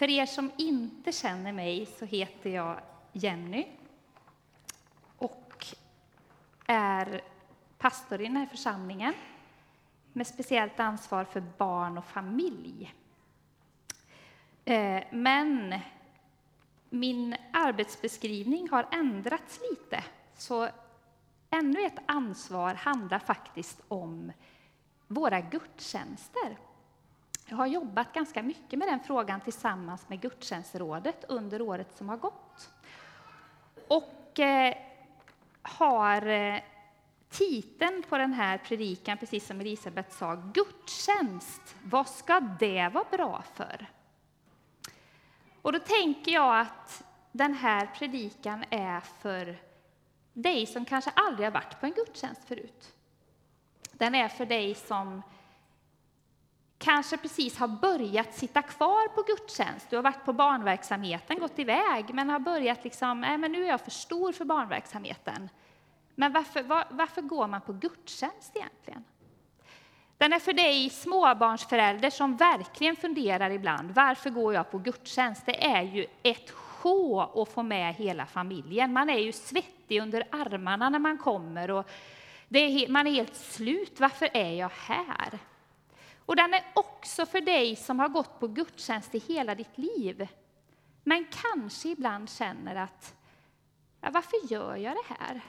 för er som inte känner mig så heter jag Jenny och är pastor i den här församlingen med speciellt ansvar för barn och familj. Eh, men min arbetsbeskrivning har ändrats lite, så ännu ett ansvar handlar faktiskt om våra gudstjänster. Jag har jobbat ganska mycket med den frågan tillsammans med gudstjänstrådet under året som har gått. Och eh, har eh, titeln på den här predikan, precis som Elisabet sa, Gudstjänst. Vad ska det vara bra för? Och då tänker jag att den här predikan är för dig som kanske aldrig har varit på en gudstjänst förut. Den är för dig som kanske precis har börjat sitta kvar på gudstjänst. Du har varit på barnverksamheten, gått iväg, men har börjat liksom, nej men nu är jag för stor för barnverksamheten. Men varför, var, varför går man på gudstjänst egentligen? Den är för dig småbarnsförälder som verkligen funderar ibland, varför går jag på gudstjänst? Det är ju ett sjå att få med hela familjen. Man är ju svettig under armarna när man kommer och är, man är helt slut. Varför är jag här? Och den är också för dig som har gått på gudstjänst i hela ditt liv, men kanske ibland känner att ja, varför gör jag det här?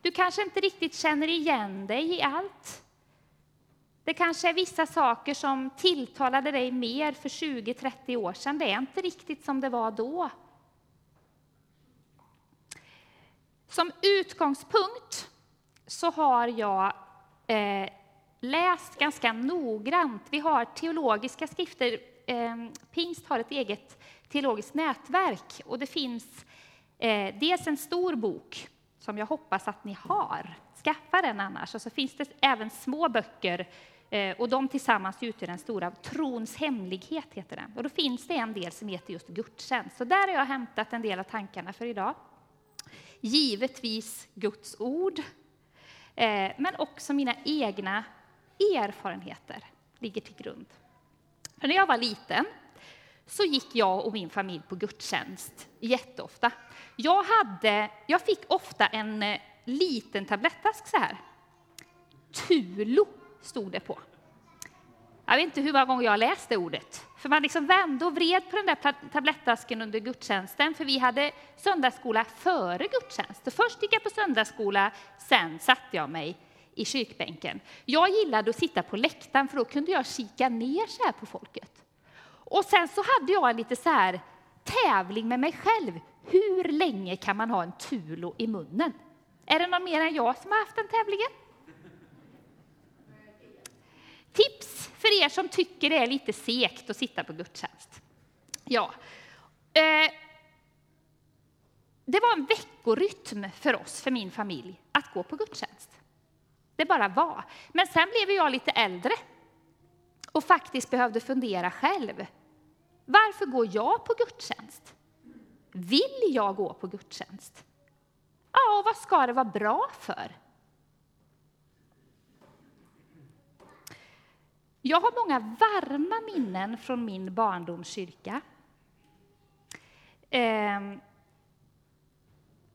Du kanske inte riktigt känner igen dig i allt. Det kanske är vissa saker som tilltalade dig mer för 20-30 år sedan. Det är inte riktigt som det var då. Som utgångspunkt så har jag eh, läst ganska noggrant. Vi har teologiska skrifter. Eh, Pingst har ett eget teologiskt nätverk och det finns eh, dels en stor bok som jag hoppas att ni har. Skaffa den annars. Och så finns det även små böcker eh, och de tillsammans utgör den stora Trons hemlighet. heter den. Och då finns det en del som heter just gudstjänst. Så där har jag hämtat en del av tankarna för idag. Givetvis Guds ord, men också mina egna erfarenheter ligger till grund. För när jag var liten så gick jag och min familj på gudstjänst jätteofta. Jag, hade, jag fick ofta en eh, liten tablettask så här. Tulo stod det på. Jag vet inte hur många gånger jag läste ordet. För man liksom vände och vred på den där tablettasken under gudstjänsten, för vi hade söndagsskola före gudstjänst. Så först gick jag på söndagsskola, sen satte jag mig i kyrkbänken. Jag gillade att sitta på läktaren, för då kunde jag kika ner så här på folket. Och sen så hade jag en lite så här tävling med mig själv. Hur länge kan man ha en tulo i munnen? Är det någon mer än jag som har haft den tävlingen? Tips för er som tycker det är lite segt att sitta på gudstjänst. Ja. Eh, det var en veckorytm för oss, för min familj, att gå på gudstjänst. Det bara var. Men sen blev jag lite äldre och faktiskt behövde fundera själv. Varför går jag på gudstjänst? Vill jag gå på gudstjänst? Ja, och vad ska det vara bra för? Jag har många varma minnen från min barndomskyrka. Ehm,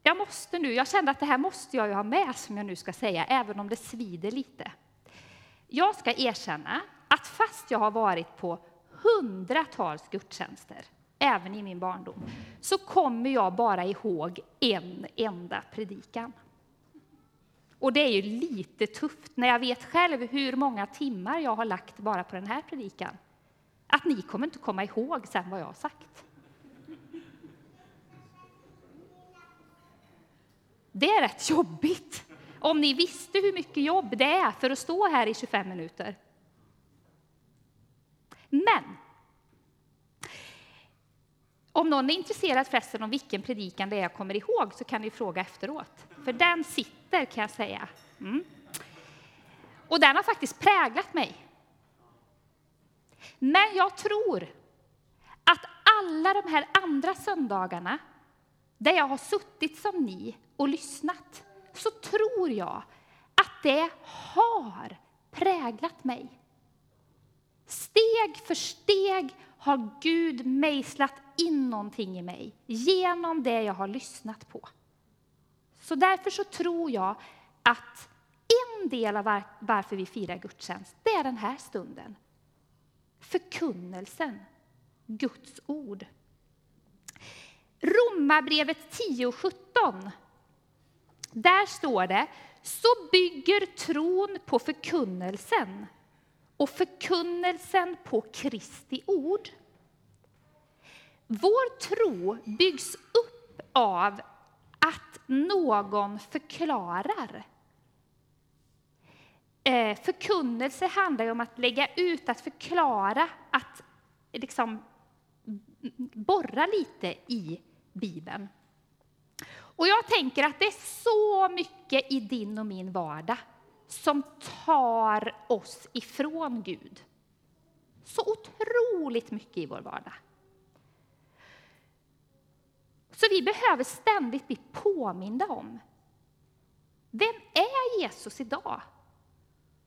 jag måste nu, jag kände att det här måste jag ju ha med, som jag nu ska säga, även om det svider lite. Jag ska erkänna att fast jag har varit på hundratals gudstjänster, även i min barndom, så kommer jag bara ihåg en enda predikan. Och det är ju lite tufft när jag vet själv hur många timmar jag har lagt bara på den här predikan. Att ni kommer inte komma ihåg sen vad jag har sagt. Det är rätt jobbigt. Om ni visste hur mycket jobb det är för att stå här i 25 minuter. Men om någon är intresserad förresten om vilken predikan det är jag kommer ihåg så kan ni fråga efteråt. För den sitter kan jag säga. Mm. Och den har faktiskt präglat mig. Men jag tror att alla de här andra söndagarna där jag har suttit som ni och lyssnat så tror jag att det har präglat mig. Steg för steg har Gud mejslat in någonting i mig genom det jag har lyssnat på. Så därför så tror jag att en del av varför vi firar gudstjänst, det är den här stunden. Förkunnelsen, Guds ord. Romarbrevet 10.17. Där står det, så bygger tron på förkunnelsen och förkunnelsen på Kristi ord. Vår tro byggs upp av att någon förklarar. Eh, förkunnelse handlar om att lägga ut, att förklara, att liksom borra lite i Bibeln. Och jag tänker att det är så mycket i din och min vardag som tar oss ifrån Gud. Så otroligt mycket i vår vardag. Så vi behöver ständigt bli påminda om vem är Jesus idag?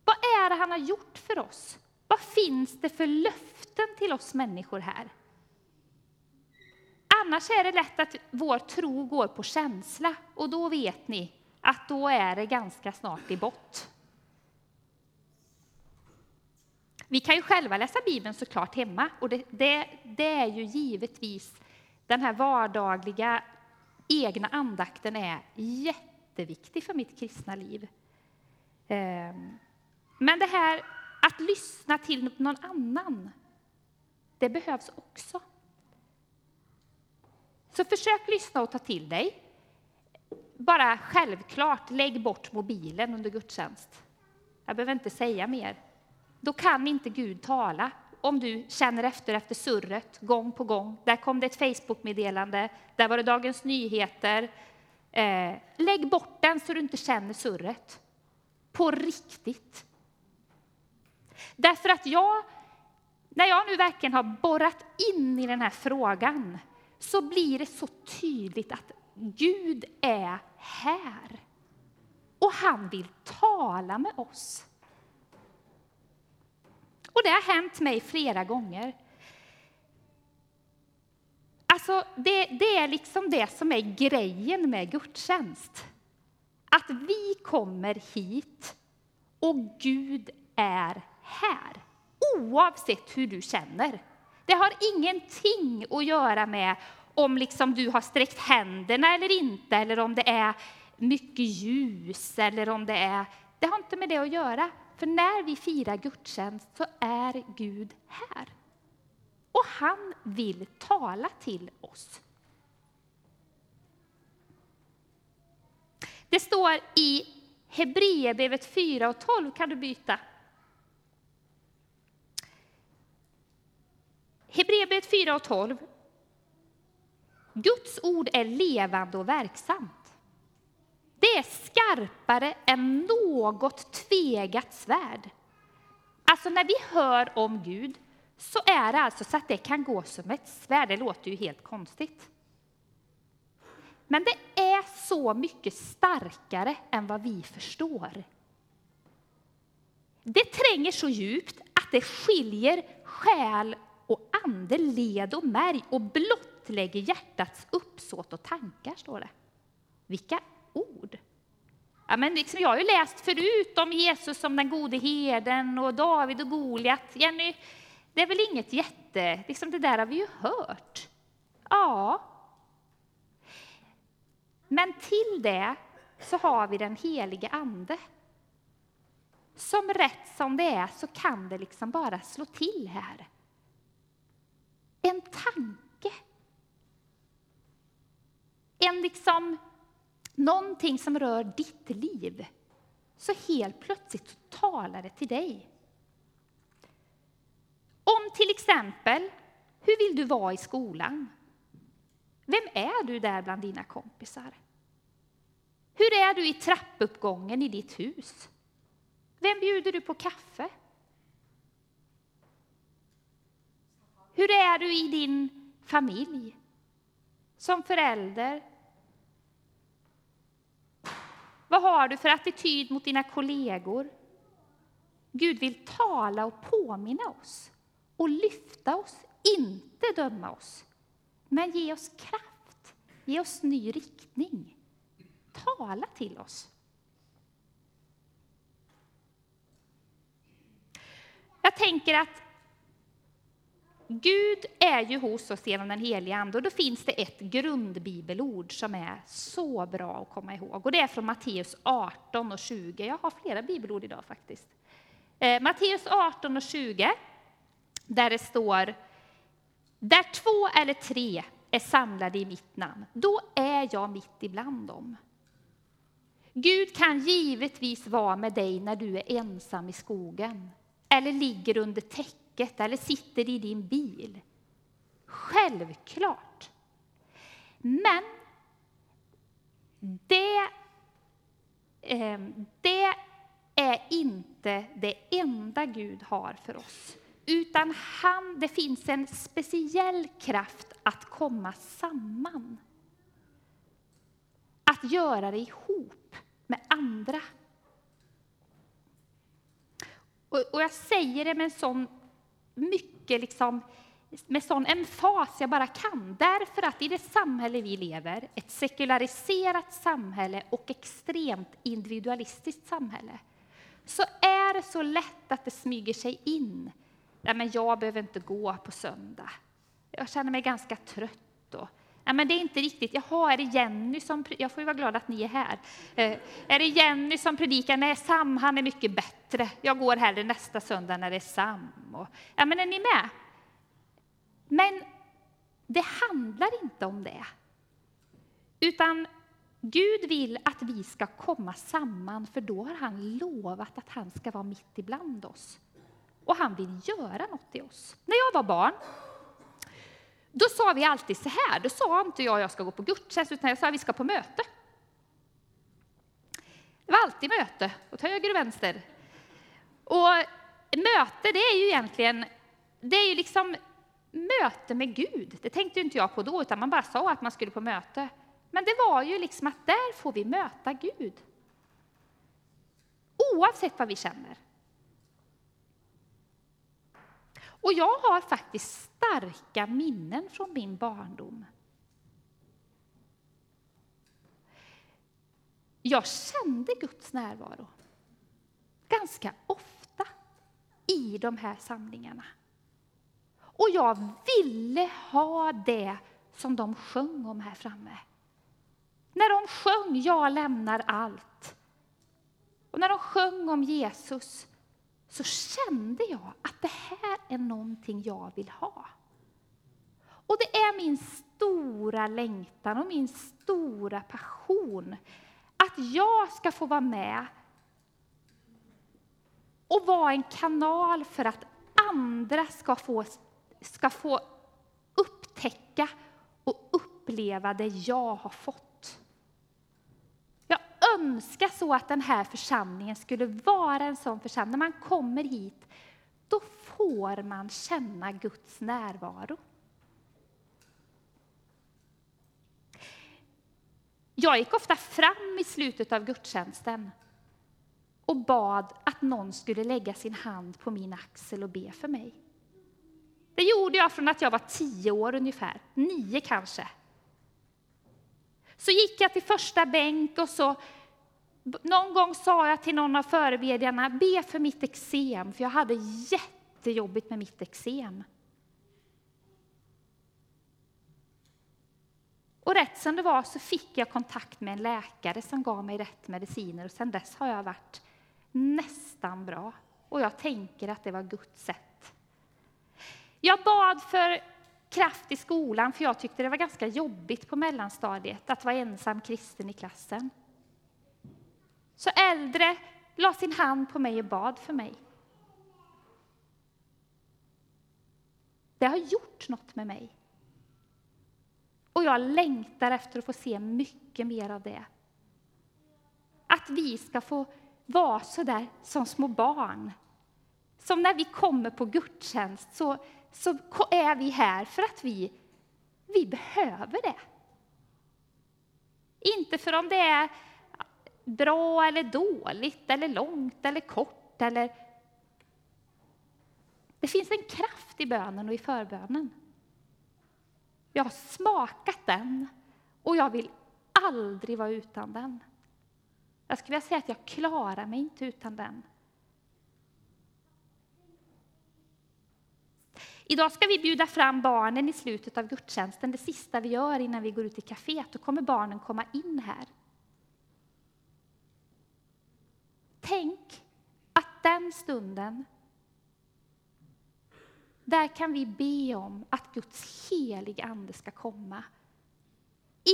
Vad är det han har gjort för oss? Vad finns det för löften till oss människor här? Annars är det lätt att vår tro går på känsla och då vet ni att då är det ganska snart i bott. Vi kan ju själva läsa Bibeln såklart hemma och det, det, det är ju givetvis den här vardagliga egna andakten är jätteviktig för mitt kristna liv. Ehm, men det här att lyssna till någon annan, det behövs också. Så försök lyssna och ta till dig. Bara självklart, lägg bort mobilen under gudstjänst. Jag behöver inte säga mer. Då kan inte Gud tala om du känner efter efter surret gång på gång. Där kom det ett Facebook-meddelande, där var det Dagens Nyheter. Eh, lägg bort den så du inte känner surret. På riktigt. Därför att jag, när jag nu verkligen har borrat in i den här frågan, så blir det så tydligt att Gud är här. Och han vill tala med oss. Och det har hänt mig flera gånger. Alltså, det, det är liksom det som är grejen med gudstjänst. Att vi kommer hit och Gud är här. Oavsett hur du känner. Det har ingenting att göra med om liksom du har sträckt händerna eller inte, eller om det är mycket ljus, eller om det är... Det har inte med det att göra. För när vi firar gudstjänst så är Gud här. Och han vill tala till oss. Det står i Hebreerbrevet 4 och 12, kan du byta? Hebreerbrevet 4 och 12. Guds ord är levande och verksamt. Det är skarpare än något tvegat svärd. Alltså när vi hör om Gud så är det alltså så att det kan gå som ett svärd. Det låter ju helt konstigt. Men det är så mycket starkare än vad vi förstår. Det tränger så djupt att det skiljer själ ande, led och märg och blottlägger hjärtats uppsåt och tankar, står det. Vilka ord! Ja, men liksom, jag har ju läst förut om Jesus som den gode herden och David och Goliat. Jenny, det är väl inget jätte... Liksom det där har vi ju hört. Ja. Men till det så har vi den helige Ande. Som rätt som det är så kan det liksom bara slå till här. En tanke. En liksom någonting som rör ditt liv, så helt plötsligt talar det till dig. Om till exempel, hur vill du vara i skolan? Vem är du där bland dina kompisar? Hur är du i trappuppgången i ditt hus? Vem bjuder du på kaffe? Hur är du i din familj? Som förälder, vad har du för attityd mot dina kollegor? Gud vill tala och påminna oss och lyfta oss inte döma oss, men ge oss kraft, ge oss ny riktning. Tala till oss. Jag tänker att Gud är ju hos oss genom den heliga Ande och då finns det ett grundbibelord som är så bra att komma ihåg. Och det är från Matteus 18 och 20. Jag har flera bibelord idag faktiskt. Eh, Matteus 18 och 20, där det står Där två eller tre är samlade i mitt namn, då är jag mitt ibland dem. Gud kan givetvis vara med dig när du är ensam i skogen eller ligger under täcket eller sitter i din bil. Självklart. Men det, ehm, det är inte det enda Gud har för oss. Utan han, det finns en speciell kraft att komma samman. Att göra det ihop med andra. Och, och jag säger det med en sån mycket liksom, med sån emfas jag bara kan. Därför att i det samhälle vi lever, ett sekulariserat samhälle och extremt individualistiskt samhälle, så är det så lätt att det smyger sig in. Nej, men jag behöver inte gå på söndag. Jag känner mig ganska trött. och Ja, men det är inte riktigt. Jaha, är det Jenny som... Jag får ju vara glad att ni är här. Eh, är det Jenny som predikar? Nej, Sam, han är mycket bättre. Jag går hellre nästa söndag när det är Sam. Och, ja, men är ni med? Men det handlar inte om det. Utan Gud vill att vi ska komma samman, för då har han lovat att han ska vara mitt ibland oss. Och han vill göra något i oss. När jag var barn då sa vi alltid så här, då sa inte jag jag ska gå på gudstjänst, utan jag sa vi ska på möte. Det var alltid möte, åt höger och vänster. Och möte, det är ju egentligen, det är ju liksom möte med Gud. Det tänkte inte jag på då, utan man bara sa att man skulle på möte. Men det var ju liksom att där får vi möta Gud. Oavsett vad vi känner. Och jag har faktiskt starka minnen från min barndom. Jag kände Guds närvaro ganska ofta i de här samlingarna. Och jag ville ha det som de sjöng om här framme. När de sjöng Jag lämnar allt och när de sjöng om Jesus så kände jag att det här är någonting jag vill ha. Och det är min stora längtan och min stora passion att jag ska få vara med och vara en kanal för att andra ska få, ska få upptäcka och uppleva det jag har fått önska så att den här församlingen skulle vara en sån församling. När man kommer hit, då får man känna Guds närvaro. Jag gick ofta fram i slutet av gudstjänsten och bad att någon skulle lägga sin hand på min axel och be för mig. Det gjorde jag från att jag var tio år ungefär, nio kanske. Så gick jag till första bänk och så någon gång sa jag till någon av förebedjarna, be för mitt eksem, för jag hade jättejobbigt med mitt eksem. Och rätt som det var så fick jag kontakt med en läkare som gav mig rätt mediciner och sedan dess har jag varit nästan bra. Och jag tänker att det var Guds sätt. Jag bad för kraft i skolan för jag tyckte det var ganska jobbigt på mellanstadiet att vara ensam kristen i klassen. Så äldre la sin hand på mig och bad för mig. Det har gjort något med mig. Och jag längtar efter att få se mycket mer av det. Att vi ska få vara så där som små barn. Som när vi kommer på gudstjänst så, så är vi här för att vi, vi behöver det. Inte för om det är bra eller dåligt, eller långt eller kort. Eller... Det finns en kraft i bönen och i förbönen. Jag har smakat den och jag vill aldrig vara utan den. Jag skulle vilja säga att jag klarar mig inte utan den. Idag ska vi bjuda fram barnen i slutet av gudstjänsten, det sista vi gör innan vi går ut i kaféet. Då kommer barnen komma in här. Tänk att den stunden, där kan vi be om att Guds heliga Ande ska komma.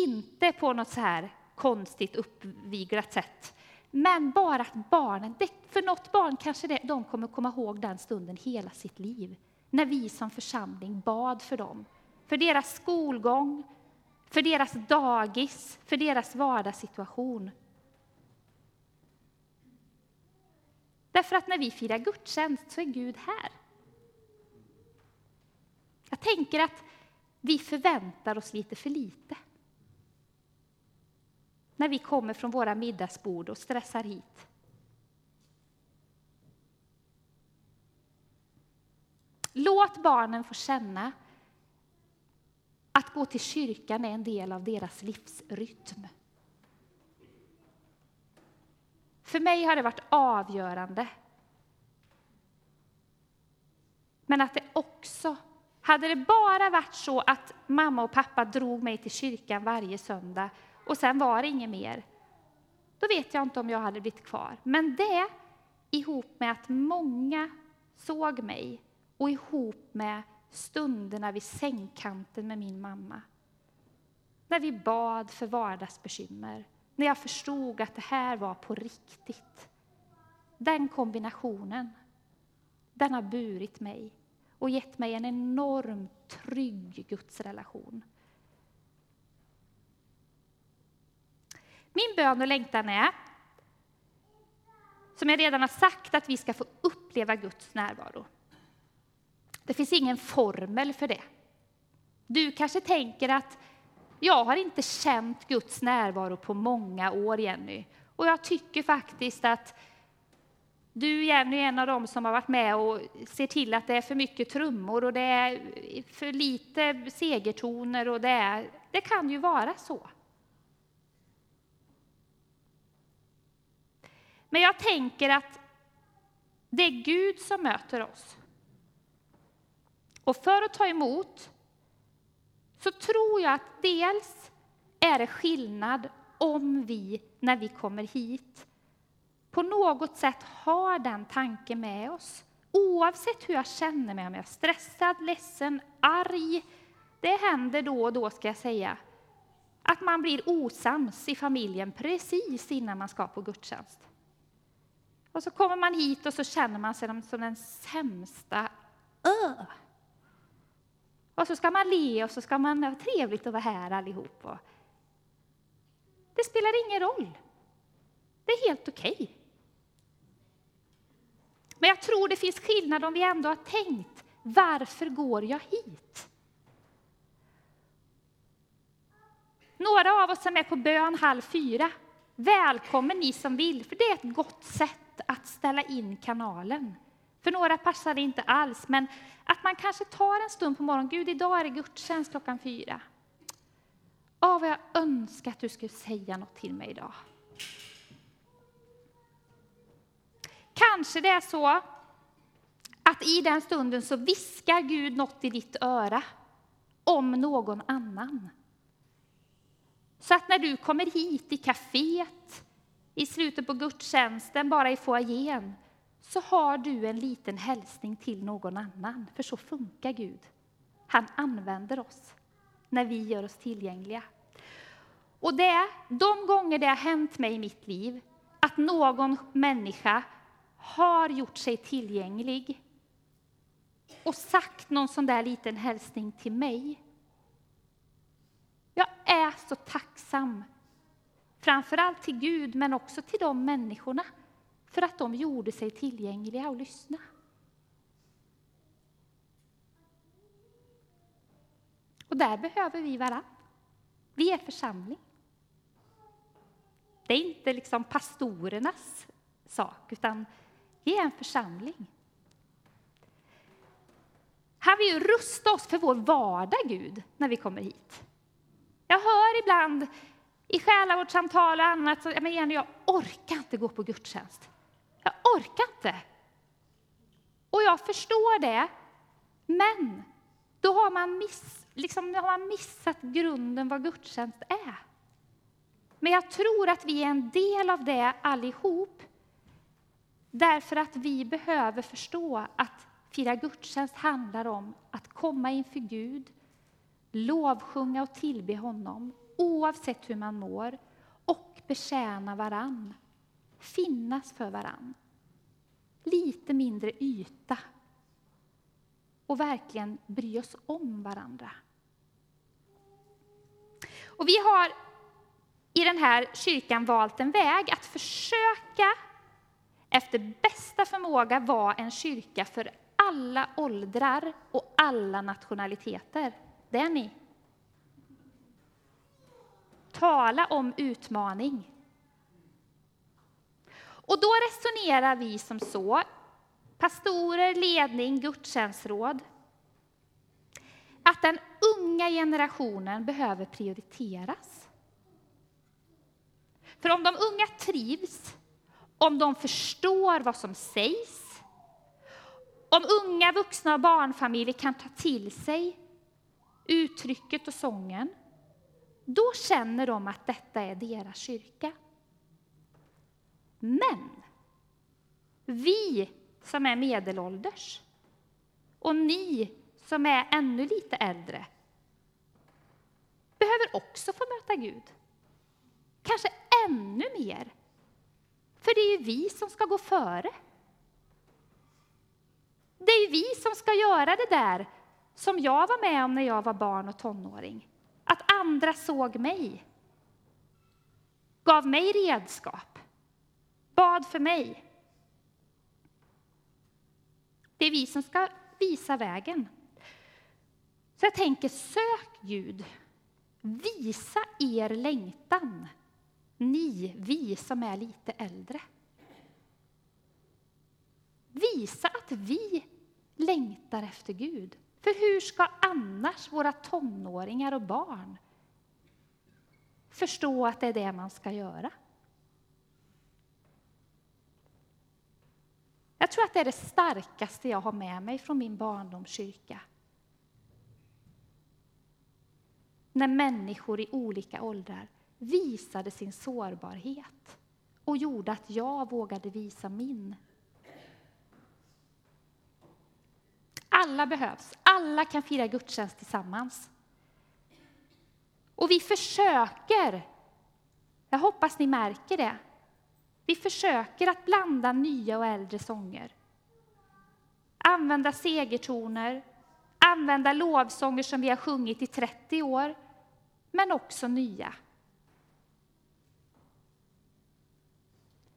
Inte på något så här konstigt uppviglat sätt, men bara att barnen, för något barn kanske det, de kommer komma ihåg den stunden hela sitt liv när vi som församling bad för dem. För deras skolgång, för deras dagis, för deras vardagssituation. Därför att när vi firar gudstjänst så är Gud här. Jag tänker att vi förväntar oss lite för lite. När vi kommer från våra middagsbord och stressar hit. Låt barnen få känna att gå till kyrkan är en del av deras livsrytm. För mig har det varit avgörande. Men att det också, hade det bara varit så att mamma och pappa drog mig till kyrkan varje söndag och sen var det inget mer, då vet jag inte om jag hade blivit kvar. Men det, ihop med att många såg mig och ihop med stunderna vid sängkanten med min mamma. När vi bad för vardagsbekymmer, när jag förstod att det här var på riktigt. Den kombinationen, den har burit mig och gett mig en enormt trygg gudsrelation. Min bön och längtan är, som jag redan har sagt, att vi ska få uppleva Guds närvaro. Det finns ingen formel för det. Du kanske tänker att jag har inte känt Guds närvaro på många år, Jenny. Och jag tycker faktiskt att du, Jenny, är en av dem som har varit med och ser till att det är för mycket trummor och det är för lite segertoner. Och det, är, det kan ju vara så. Men jag tänker att det är Gud som möter oss. Och för att ta emot så tror jag att dels är det skillnad om vi, när vi kommer hit, på något sätt har den tanken med oss. Oavsett hur jag känner mig, om jag är stressad, ledsen, arg. Det händer då och då, ska jag säga, att man blir osams i familjen precis innan man ska på gudstjänst. Och så kommer man hit och så känner man sig som den sämsta. Öh! Och så ska man le och så ska man ha trevligt att vara här allihop. Det spelar ingen roll. Det är helt okej. Okay. Men jag tror det finns skillnad om vi ändå har tänkt, varför går jag hit? Några av oss som är på bön halv fyra. Välkommen ni som vill, för det är ett gott sätt att ställa in kanalen. För några passar det inte alls, men att man kanske tar en stund på morgonen. Gud, idag är det gudstjänst klockan fyra. Åh, vad jag önskar att du skulle säga något till mig idag. Kanske det är så att i den stunden så viskar Gud något i ditt öra om någon annan. Så att när du kommer hit i kaféet, i slutet på gudstjänsten, bara i foajén, så har du en liten hälsning till någon annan. För så funkar Gud. Han använder oss när vi gör oss tillgängliga. Och det, de gånger det har hänt mig i mitt liv, att någon människa har gjort sig tillgänglig och sagt någon sån där liten hälsning till mig. Jag är så tacksam, framförallt till Gud, men också till de människorna för att de gjorde sig tillgängliga och lyssna. Och där behöver vi varandra. Vi är församling. Det är inte liksom pastorernas sak, utan vi är en församling. Han vill ju rusta oss för vår vardag, Gud, när vi kommer hit. Jag hör ibland i själavårdssamtal och annat, så, men Jenny, jag orkar inte gå på gudstjänst. Jag orkar inte. Och jag förstår det, men då har man, miss, liksom, har man missat grunden vad gudstjänst är. Men jag tror att vi är en del av det allihop. Därför att vi behöver förstå att fira gudstjänst handlar om att komma inför Gud, lovsjunga och tillbe honom oavsett hur man mår och betjäna varann. Finnas för varann. Lite mindre yta. Och verkligen bry oss om varandra. Och vi har i den här kyrkan valt en väg att försöka efter bästa förmåga vara en kyrka för alla åldrar och alla nationaliteter. Det är ni. Tala om utmaning. Och då resonerar vi som så, pastorer, ledning, gudstjänstråd, att den unga generationen behöver prioriteras. För om de unga trivs, om de förstår vad som sägs, om unga vuxna och barnfamiljer kan ta till sig uttrycket och sången, då känner de att detta är deras kyrka. Men vi som är medelålders och ni som är ännu lite äldre behöver också få möta Gud. Kanske ännu mer. För det är ju vi som ska gå före. Det är vi som ska göra det där som jag var med om när jag var barn och tonåring. Att andra såg mig, gav mig redskap, bad för mig. Det är vi som ska visa vägen. Så jag tänker, sök Gud. Visa er längtan, ni, vi som är lite äldre. Visa att vi längtar efter Gud. För hur ska annars våra tonåringar och barn förstå att det är det man ska göra? Jag tror att det är det starkaste jag har med mig från min barndomskyrka. När människor i olika åldrar visade sin sårbarhet och gjorde att jag vågade visa min. Alla behövs. Alla kan fira gudstjänst tillsammans. Och vi försöker, jag hoppas ni märker det, vi försöker att blanda nya och äldre sånger. Använda segertoner, använda lovsånger som vi har sjungit i 30 år, men också nya.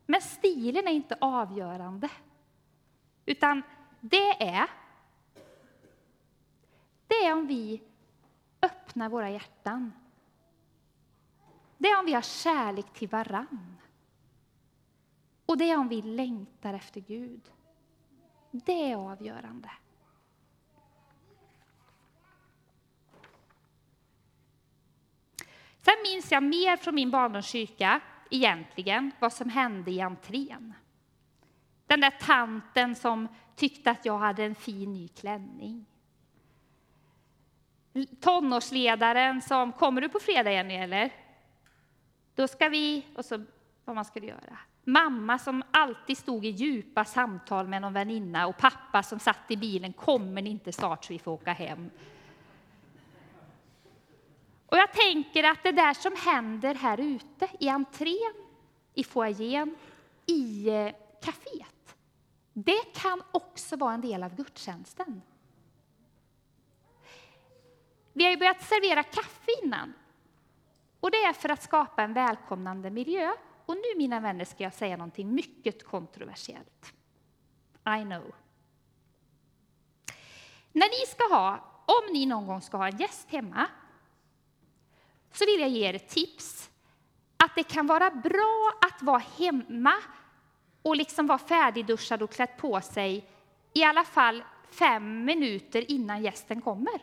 Men stilen är inte avgörande, utan det är det är om vi öppnar våra hjärtan. Det är om vi har kärlek till varann. Och det är om vi längtar efter Gud. Det är avgörande. Sen minns jag mer från min barndomskyrka, egentligen, vad som hände i entrén. Den där tanten som tyckte att jag hade en fin ny klänning tonårsledaren som, kommer du på fredag Jenny eller? Då ska vi, och så vad man skulle göra. Mamma som alltid stod i djupa samtal med någon väninna och pappa som satt i bilen, kommer ni inte snart så vi får åka hem? Och jag tänker att det där som händer här ute i entrén, i foajén, i eh, kaféet, det kan också vara en del av gudstjänsten. Vi har ju börjat servera kaffe innan. Och det är för att skapa en välkomnande miljö. Och nu, mina vänner, ska jag säga någonting mycket kontroversiellt. I know. När ni ska ha, om ni någon gång ska ha en gäst hemma, så vill jag ge er ett tips. Att det kan vara bra att vara hemma och liksom vara färdigduschad och klätt på sig i alla fall fem minuter innan gästen kommer.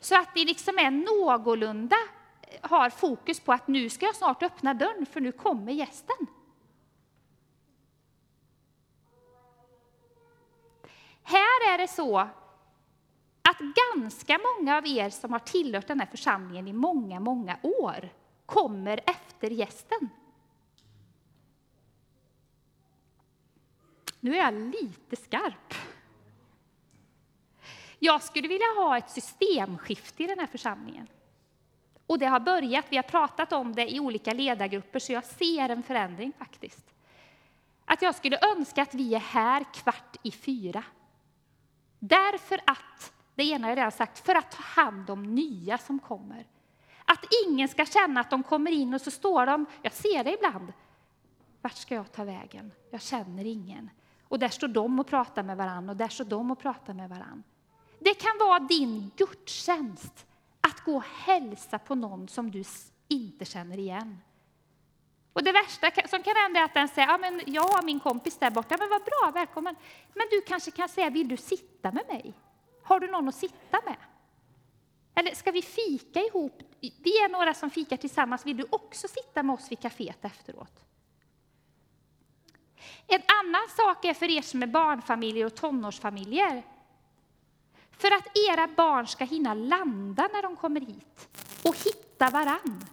Så att ni liksom är någorlunda har fokus på att nu ska jag snart öppna dörren för nu kommer gästen. Här är det så att ganska många av er som har tillhört den här församlingen i många, många år kommer efter gästen. Nu är jag lite skarp. Jag skulle vilja ha ett systemskifte i den här församlingen. Och det har börjat, vi har pratat om det i olika ledargrupper, så jag ser en förändring faktiskt. Att jag skulle önska att vi är här kvart i fyra. Därför att, det ena har jag redan sagt, för att ta hand om nya som kommer. Att ingen ska känna att de kommer in och så står de, jag ser det ibland, vart ska jag ta vägen? Jag känner ingen. Och där står de och pratar med varann och där står de och pratar med varann. Det kan vara din gudstjänst att gå och hälsa på någon som du inte känner igen. Och det värsta som kan hända är att den säger, ja men jag har min kompis där borta, men vad bra, välkommen. Men du kanske kan säga, vill du sitta med mig? Har du någon att sitta med? Eller ska vi fika ihop? Vi är några som fikar tillsammans, vill du också sitta med oss vid kaféet efteråt? En annan sak är för er som är barnfamiljer och tonårsfamiljer. För att era barn ska hinna landa när de kommer hit och hitta varann.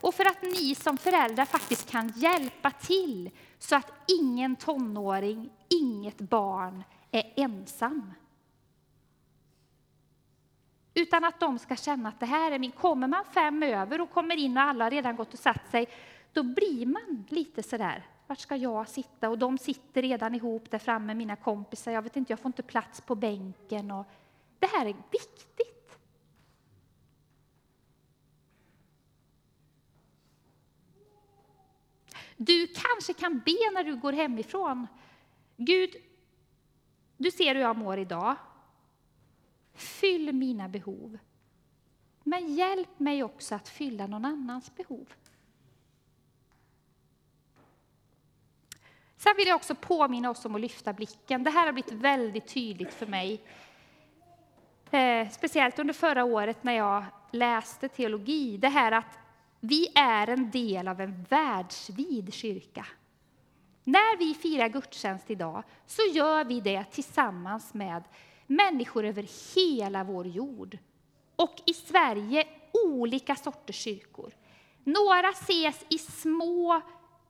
Och för att ni som föräldrar faktiskt kan hjälpa till så att ingen tonåring, inget barn är ensam. Utan att de ska känna att det här är min... Kommer man fem över och kommer in och alla har redan gått och satt sig, då blir man lite sådär, vart ska jag sitta? Och de sitter redan ihop där framme, mina kompisar. Jag vet inte, jag får inte plats på bänken. Och det här är viktigt. Du kanske kan be när du går hemifrån. Gud, du ser hur jag mår idag. Fyll mina behov. Men hjälp mig också att fylla någon annans behov. Sen vill jag också påminna oss om att lyfta blicken. Det här har blivit väldigt tydligt för mig. Eh, speciellt under förra året när jag läste teologi. Det här att vi är en del av en världsvid kyrka. När vi firar gudstjänst idag så gör vi det tillsammans med människor över hela vår jord. Och i Sverige olika sorters kyrkor. Några ses i små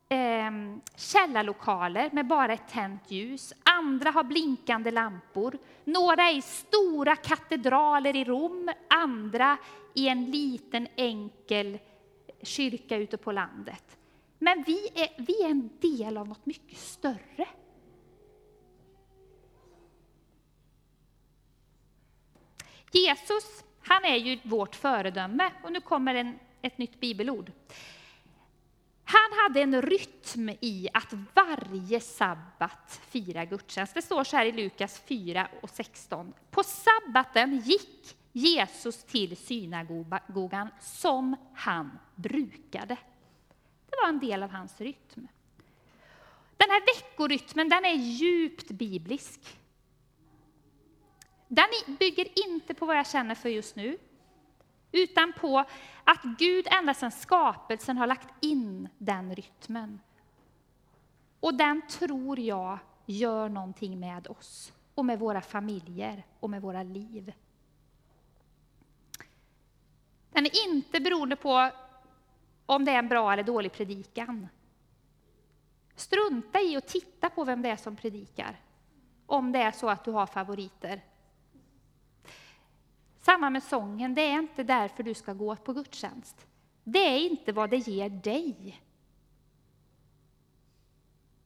eh, källarlokaler med bara ett tänt ljus. Andra har blinkande lampor. Några är i stora katedraler i Rom, andra i en liten enkel kyrka ute på landet. Men vi är, vi är en del av något mycket större. Jesus, han är ju vårt föredöme. Och nu kommer en, ett nytt bibelord. Han hade en rytm i att varje sabbat fira gudstjänst. Det står så här i Lukas 4 och 16. På sabbaten gick Jesus till synagogan som han brukade. Det var en del av hans rytm. Den här veckorytmen den är djupt biblisk. Den bygger inte på vad jag känner för just nu, utan på att Gud ända sedan skapelsen har lagt in den rytmen. Och den tror jag gör någonting med oss och med våra familjer och med våra liv. Den är inte beroende på om det är en bra eller dålig predikan. Strunta i att titta på vem det är som predikar, om det är så att du har favoriter. Samma med sången, det är inte därför du ska gå på gudstjänst. Det är inte vad det ger dig.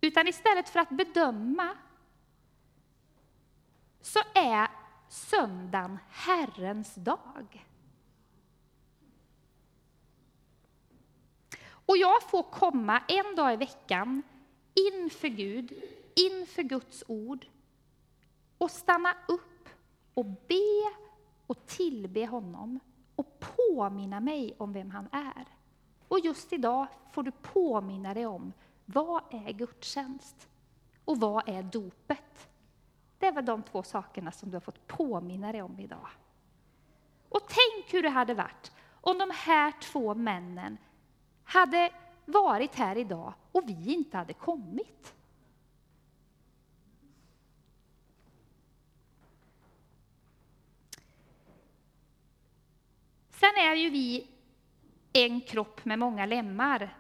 Utan istället för att bedöma så är söndagen Herrens dag. Och jag får komma en dag i veckan inför Gud, inför Guds ord och stanna upp och be och tillbe honom och påminna mig om vem han är. Och just idag får du påminna dig om vad är gudstjänst och vad är dopet? Det är väl de två sakerna som du har fått påminna dig om idag. Och tänk hur det hade varit om de här två männen hade varit här idag och vi inte hade kommit. Sen är ju vi en kropp med många lemmar.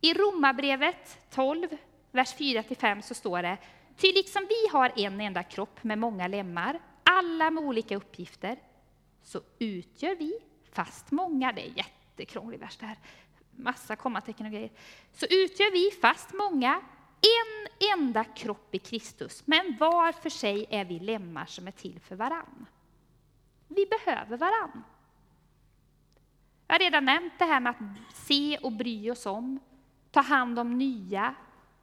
I Romarbrevet 12, vers 4-5 så står det Ty liksom vi har en enda kropp med många lemmar, alla med olika uppgifter, så utgör vi, fast många, det är jättekrånglig vers det här, massa kommatecken och grejer, så utgör vi, fast många, en enda kropp i Kristus, men var för sig är vi lemmar som är till för varann. Vi behöver varann. Jag har redan nämnt det här med att se och bry oss om, ta hand om nya,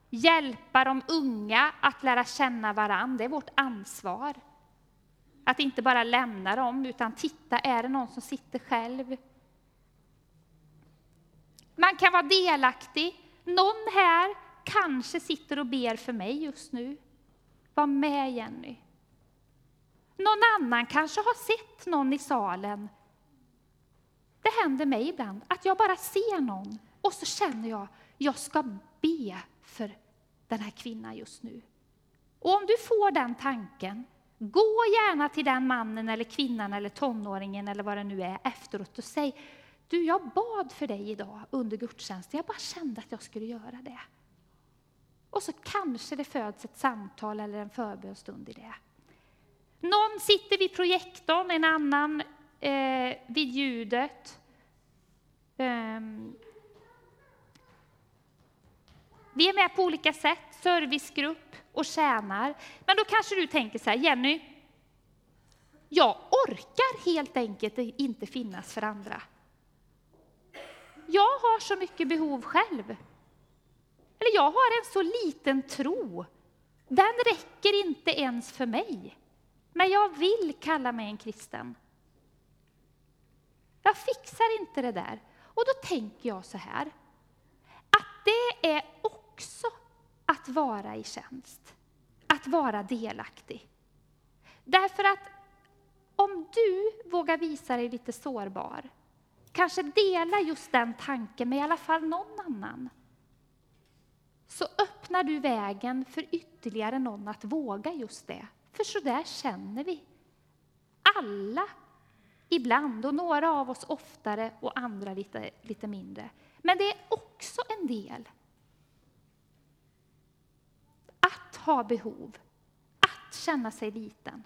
hjälpa de unga att lära känna varann. Det är vårt ansvar. Att inte bara lämna dem, utan titta, är det någon som sitter själv? Man kan vara delaktig. Någon här kanske sitter och ber för mig just nu. Var med Jenny. Någon annan kanske har sett någon i salen. Det händer mig ibland att jag bara ser någon och så känner jag, jag ska be för den här kvinnan just nu. Och om du får den tanken, gå gärna till den mannen eller kvinnan eller tonåringen eller vad det nu är efteråt och säg, du jag bad för dig idag under gudstjänsten, jag bara kände att jag skulle göra det. Och så kanske det föds ett samtal eller en förbönstund i det. Någon sitter vid projektorn, en annan eh, vid ljudet. Eh, vi är med på olika sätt, servicegrupp och tjänar. Men då kanske du tänker så här, Jenny, jag orkar helt enkelt inte finnas för andra. Jag har så mycket behov själv. Eller jag har en så liten tro. Den räcker inte ens för mig. Men jag vill kalla mig en kristen. Jag fixar inte det där. Och då tänker jag så här, att det är också att vara i tjänst, att vara delaktig. Därför att om du vågar visa dig lite sårbar, kanske dela just den tanken med i alla fall någon annan, så öppnar du vägen för ytterligare någon att våga just det. För så där känner vi. Alla ibland, och några av oss oftare och andra lite, lite mindre. Men det är också en del att ha behov, att känna sig liten.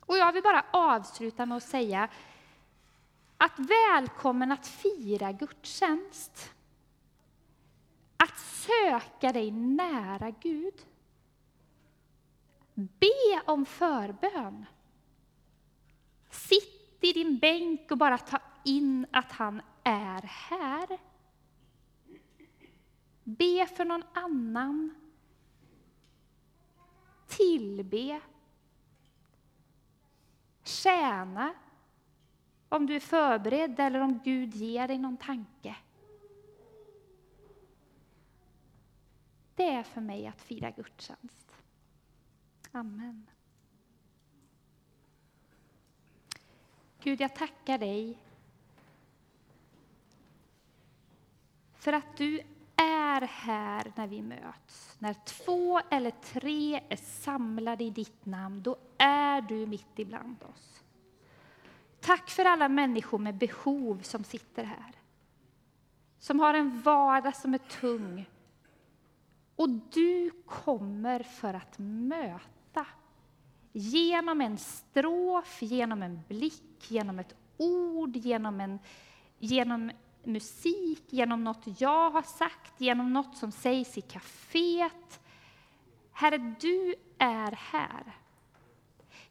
Och jag vill bara avsluta med att säga att välkommen att fira gudstjänst. Att söka dig nära Gud. Be om förbön. Sitt i din bänk och bara ta in att han är här. Be för någon annan. Tillbe. Tjäna. Om du är förberedd eller om Gud ger dig någon tanke. Det är för mig att fira gudstjänst. Amen. Gud, jag tackar dig för att du är här när vi möts. När två eller tre är samlade i ditt namn, då är du mitt ibland oss. Tack för alla människor med behov som sitter här. Som har en vardag som är tung. Och du kommer för att möta. Genom en strof, genom en blick, genom ett ord, genom, en, genom musik, genom något jag har sagt, genom något som sägs i kaféet. Herre, du är här.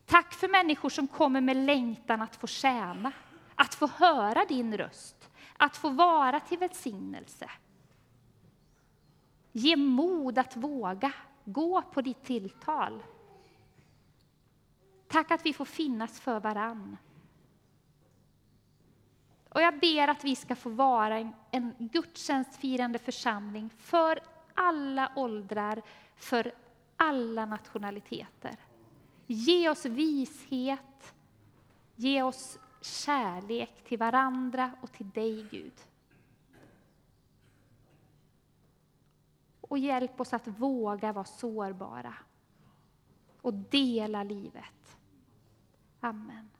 Tack för människor som kommer med längtan att få tjäna, att få höra din röst, att få vara till välsignelse. Ge mod att våga gå på ditt tilltal. Tack att vi får finnas för varann. Och jag ber att vi ska få vara en, en gudstjänstfirande församling för alla åldrar, för alla nationaliteter. Ge oss vishet, ge oss kärlek till varandra och till dig, Gud. Och hjälp oss att våga vara sårbara och dela livet. Amen.